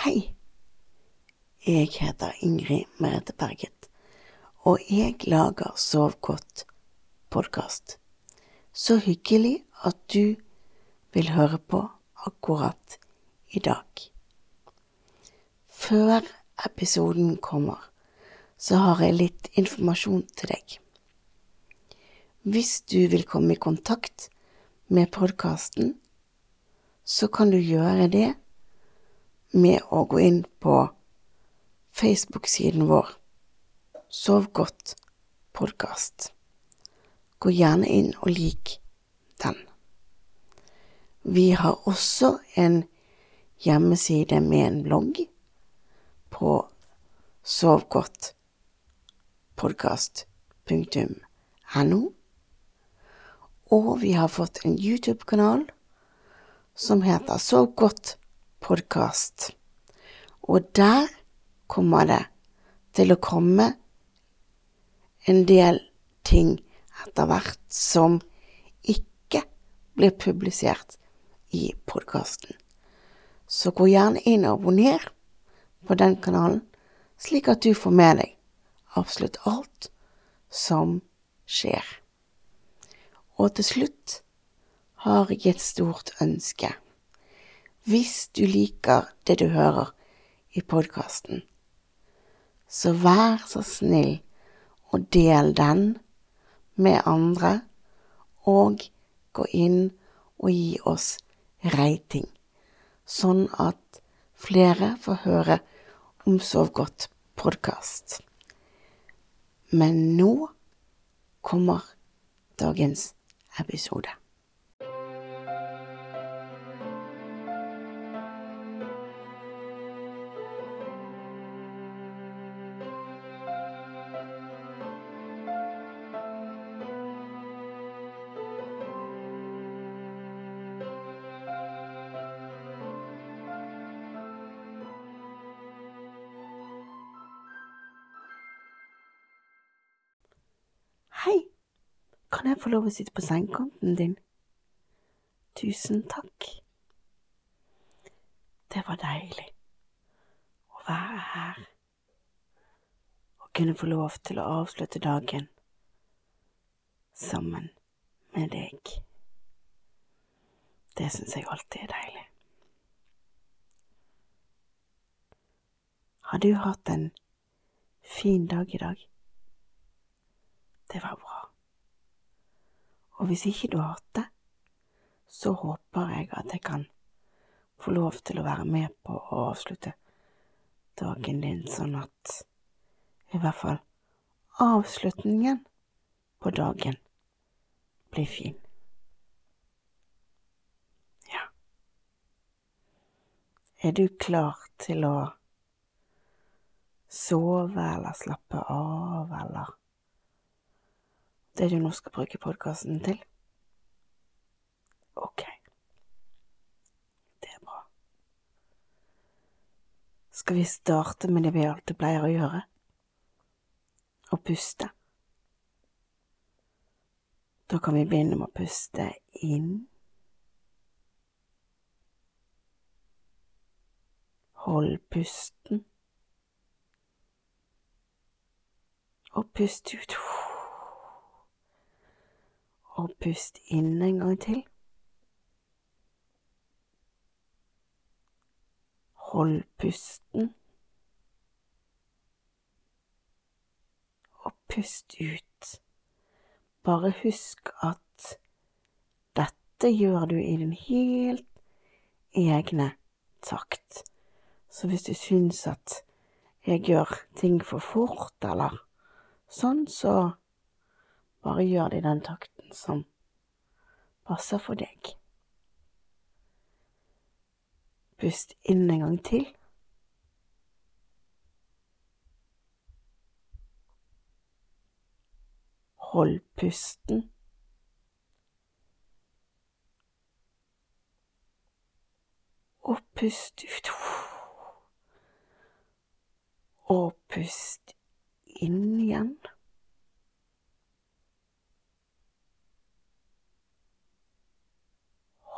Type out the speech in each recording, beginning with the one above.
Hei, jeg heter Ingrid Merete Berget, og jeg lager Sov godt podkast. Så hyggelig at du vil høre på akkurat i dag. Før episoden kommer, så har jeg litt informasjon til deg. Hvis du vil komme i kontakt med podkasten, så kan du gjøre det med å gå inn på Facebook-siden vår Sov godt podkast. Gå gjerne inn og lik den. Vi har også en hjemmeside med en blogg på sovgodtpodkast.no. Og vi har fått en YouTube-kanal som heter Sov godt podkast. Og der kommer det til å komme en del ting etter hvert som ikke blir publisert i podkasten. Så gå gjerne inn og abonner på den kanalen, slik at du får med deg absolutt alt som skjer. Og til slutt har jeg et stort ønske. Hvis du liker det du hører i podkasten, så vær så snill og del den med andre, og gå inn og gi oss rating, sånn at flere får høre om Sov godt podkast. Men nå kommer dagens episode. Hei, kan jeg få lov å sitte på sengekanten din? Tusen takk. Det var deilig å være her og kunne få lov til å avslutte dagen sammen med deg. Det syns jeg alltid er deilig. Har du hatt en fin dag i dag? Det var bra. Og hvis ikke du har hatt det, så håper jeg at jeg kan få lov til å være med på å avslutte dagen din, sånn at i hvert fall avslutningen på dagen blir fin. Ja. Er du klar til å sove eller slappe av, eller det du nå skal bruke podkasten til? Ok. Det er bra. Skal vi starte med det vi alltid pleier å gjøre? Å puste. Da kan vi begynne med å puste inn. Hold pusten. Og pust ut. Og pust inn en gang til. Hold pusten. Og pust ut. Bare husk at dette gjør du i din helt egne takt. Så hvis du syns at jeg gjør ting for fort, eller sånn, så bare gjør det i den takten som passer for deg. Pust inn en gang til. Hold pusten. Og pust ut. Og pust inn igjen.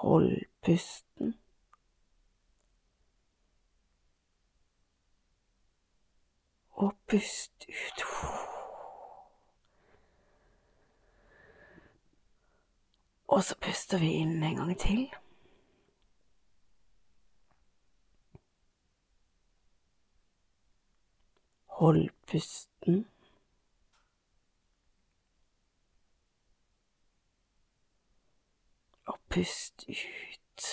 Hold pusten. Og pust ut. Og så puster vi inn en gang til. Hold pusten. Pust ut.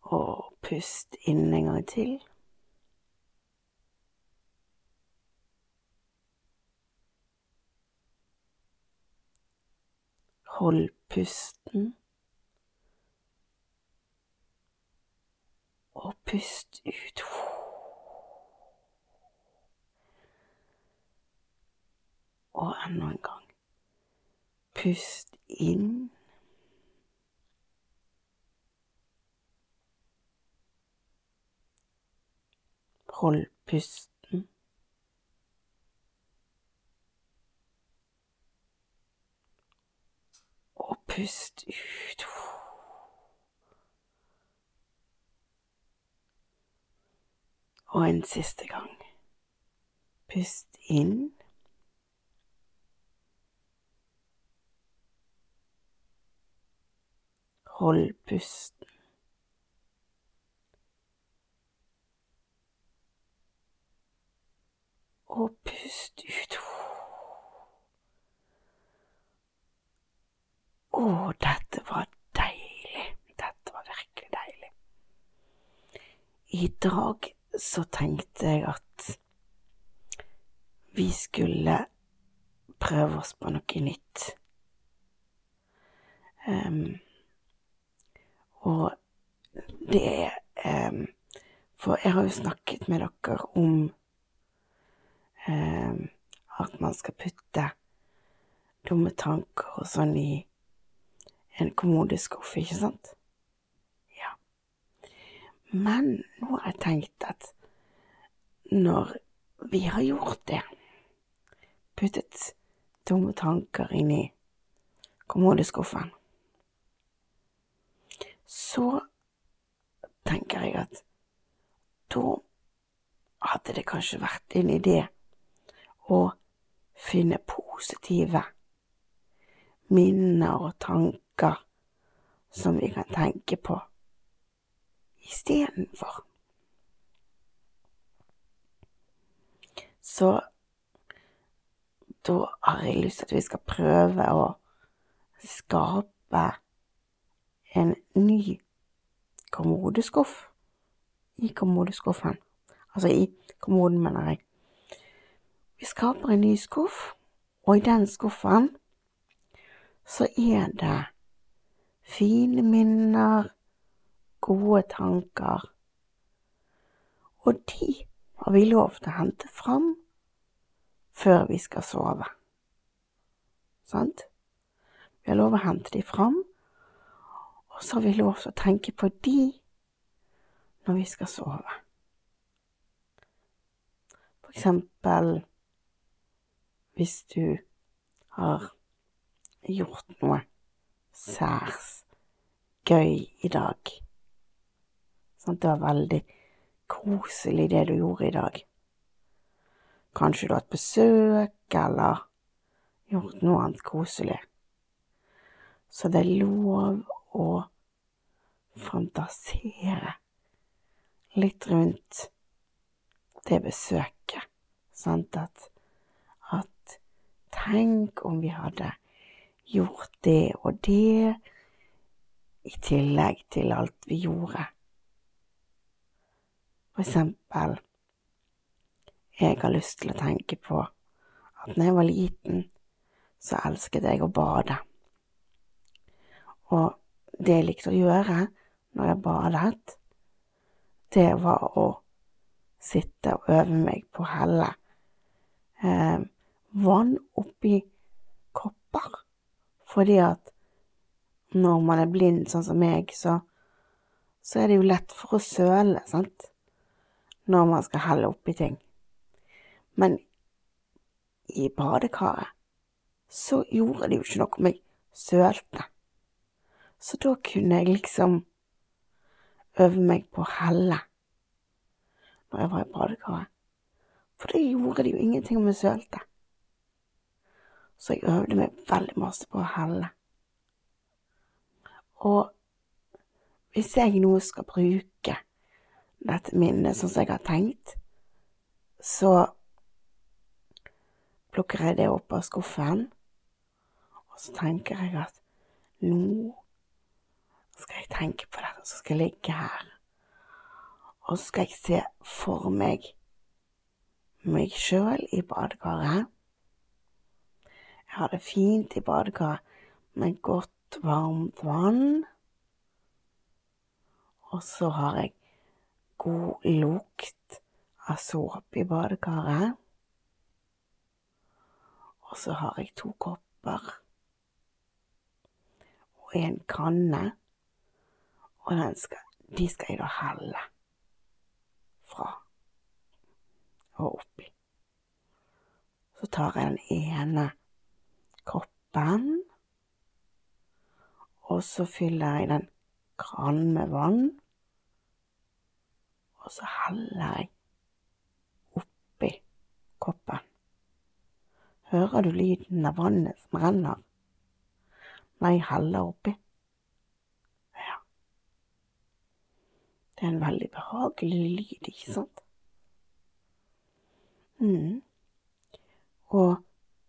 Og pust inn en gang til. Hold pusten. Og pust ut. Og enda en gang. Pust inn. Hold pusten. Og pust ut. Og en siste gang. Pust inn. Hold pusten. Og pust ut. Å, dette var deilig. Dette var virkelig deilig. I dag så tenkte jeg at vi skulle prøve oss på noe nytt. Um, og det er um, For jeg har jo snakket med dere om um, at man skal putte dumme tanker og sånn i en kommodeskuff, ikke sant? Ja. Men nå har jeg tenkt at når vi har gjort det, puttet dumme tanker inn i kommodeskuffen, så tenker jeg at da hadde det kanskje vært en idé å finne positive minner og tanker som vi kan tenke på istedenfor. Så da har jeg lyst til at vi skal prøve å skape en ny kommodeskuff i kommodeskuffen. Altså i kommoden, mener jeg. Vi skaper en ny skuff, og i den skuffen så er det fine minner, gode tanker, og de har vi lov til å hente fram før vi skal sove. Sant? Vi har lov å hente de fram, og så har vi lov til å tenke på de når vi skal sove. For eksempel hvis du har gjort noe særs gøy i dag. Sånn, det var veldig koselig det du gjorde i dag. Kanskje du har hatt besøk, eller gjort noe annet koselig. Så det er lov å fantasere litt rundt det besøket. Sant at, at Tenk om vi hadde gjort det og det i tillegg til alt vi gjorde. For eksempel, jeg har lyst til å tenke på at når jeg var liten, så elsket jeg å bade. Og det jeg likte å gjøre når jeg badet, det var å sitte og øve meg på å helle eh, vann oppi kopper. Fordi at når man er blind, sånn som meg, så, så er det jo lett for å søle, sant, når man skal helle oppi ting. Men i badekaret så gjorde det jo ikke noe om jeg sølte. Så da kunne jeg liksom øve meg på å helle når jeg var i badekaret. For det gjorde det jo ingenting om jeg sølte. Så jeg øvde meg veldig masse på å helle. Og hvis jeg nå skal bruke dette minnet sånn som jeg har tenkt, så plukker jeg det opp av skuffen, og så tenker jeg at nå skal jeg tenke på dette, så skal jeg ligge her, og så skal jeg se for meg meg sjøl i badekaret. Jeg har det fint i badekaret med godt, varmt vann. Og så har jeg god lukt av såpe i badekaret. Og så har jeg to kopper og en kanne, og skal, de skal jeg da helle fra og oppi. Så tar jeg den ene koppen, og så fyller jeg den kranen med vann, og så heller jeg oppi koppen. Hører du lyden av vannet som renner Nei, heller oppi? Det er en veldig behagelig lyd, ikke sant? Mm. Og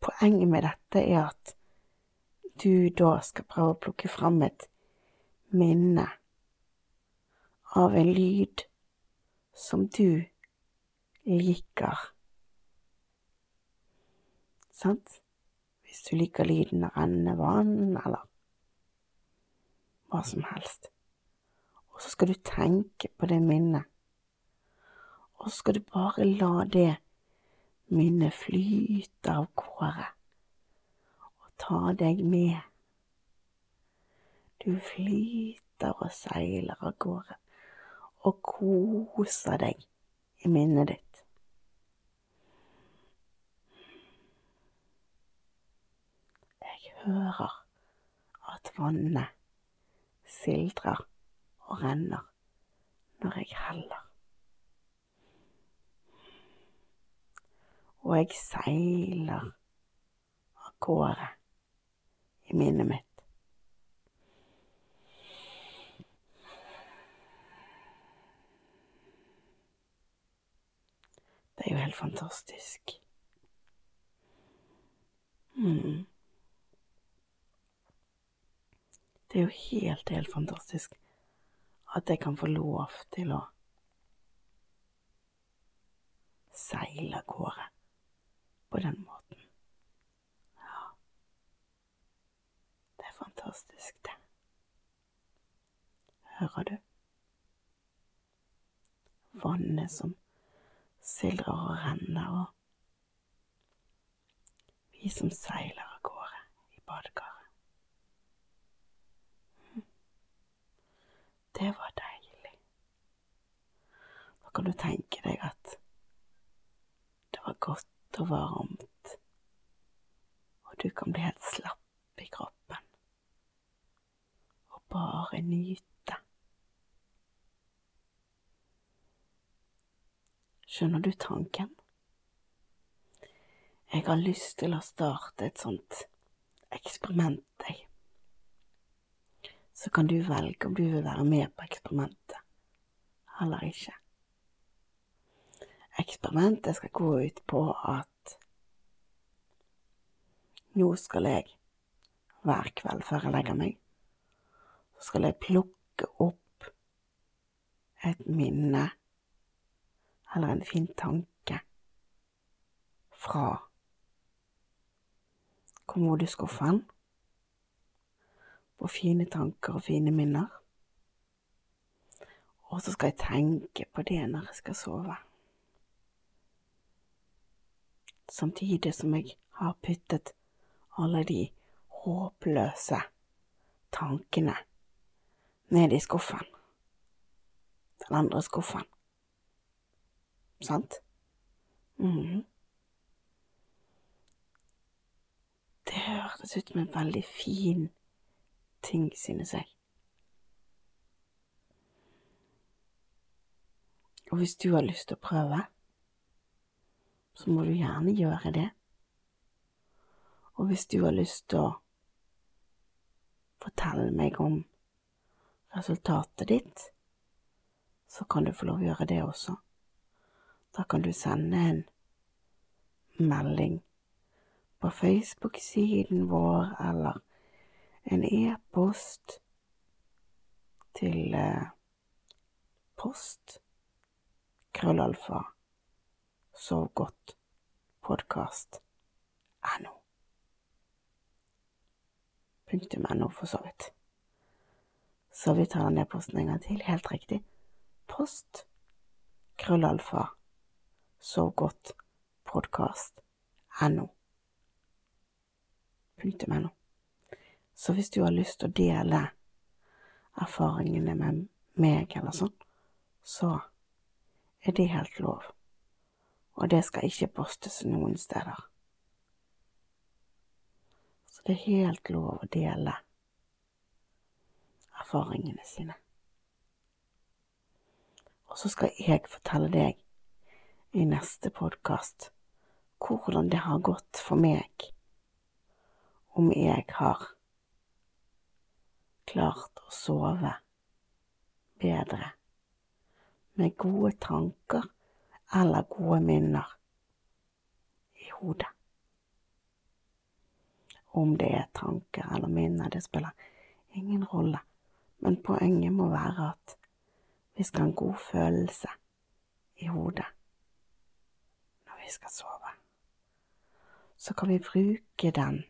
poenget med dette er at du da skal prøve å plukke fram et minne av en lyd som du liker. Sant? Hvis du liker lyden av rennende vann, eller hva som helst. Og så skal du tenke på det minnet, og så skal du bare la det minnet flyte av gårde og ta deg med. Du flyter og seiler av gårde og koser deg i minnet ditt. Hører at vannet sildrer og renner når jeg heller. og jeg seiler av gårde i minnet mitt. Det er jo helt fantastisk. Mm. Det er jo helt, helt fantastisk at jeg kan få lov til å seile av gårde på den måten. Ja, det er fantastisk, det. Hører du? Vannet som sildrer og renner, og vi som seiler av gårde i badekaret. Hm. Det var deilig. Da kan du tenke deg at det var godt og varmt, og du kan bli helt slapp i kroppen og bare nyte. Skjønner du tanken? Jeg har lyst til å starte et sånt eksperiment, jeg. Så kan du velge om du vil være med på eksperimentet eller ikke. Eksperimentet skal gå ut på at nå skal jeg hver kveld før jeg legger meg, så skal jeg plukke opp et minne eller en fin tanke fra kommodeskuffen på fine tanker og fine minner. Og så skal jeg tenke på det når jeg skal sove samtidig som jeg har puttet alle de håpløse tankene ned i skuffen. Den andre skuffen. Sant? Mm. Det hørtes ut som en veldig fin ting, synes jeg. Og hvis du har lyst til å prøve, så må du gjerne gjøre det. Og hvis du har lyst til å fortelle meg om resultatet ditt, så kan du få lov å gjøre det også. Da kan du sende en melding på Facebook-siden vår eller en e-post til eh, post krøllalfa sov godt podkast no. Punktum no, for så vidt. Så vi tar den e-posten en gang til. Helt riktig. Post krøllalfa sov godt podkast no. Punktum no. Så hvis du har lyst til å dele erfaringene med meg eller sånn, så er det helt lov. Og det skal ikke postes noen steder. Så det er helt lov å dele erfaringene sine. Og så skal jeg fortelle deg i neste podkast hvordan det har gått for meg om jeg har klart å sove bedre med gode tanker eller gode minner i hodet. Om det er tanker eller minner, det spiller ingen rolle, men poenget må være at vi skal ha en god følelse i hodet når vi skal sove. Så kan vi bruke den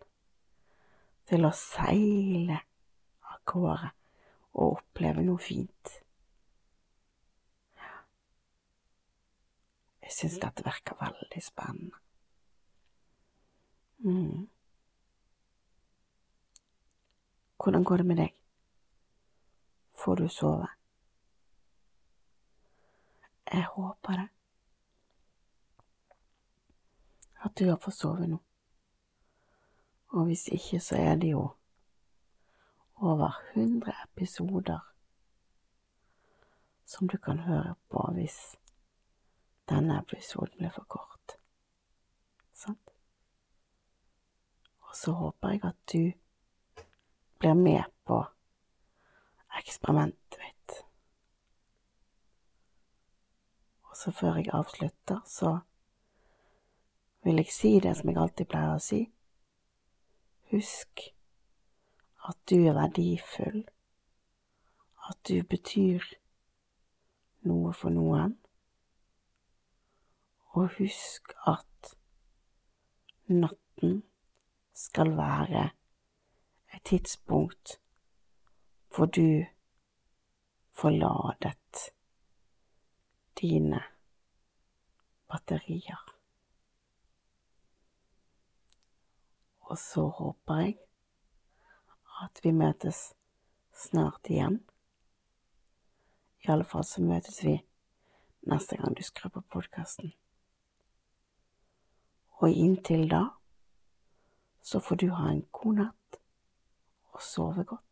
til å seile av gårde og oppleve noe fint. Jeg syns dette virker veldig spennende. Mm. Hvordan går det med deg? Får du sove? Jeg håper det. At du har fått sove nå. Og hvis ikke, så er det jo over hundre episoder som du kan høre på hvis denne episoden ble for kort. Sant? Og så håper jeg at du blir med på eksperimentet mitt. Og så før jeg avslutter, så vil jeg si det som jeg alltid pleier å si. Husk at du er verdifull, at du betyr noe for noen. Og husk at natten skal være et tidspunkt hvor du får ladet dine batterier. Og så håper jeg at vi møtes snart igjen. I alle fall så møtes vi neste gang du skrur på podkasten. Og inntil da så får du ha en god natt og sove godt.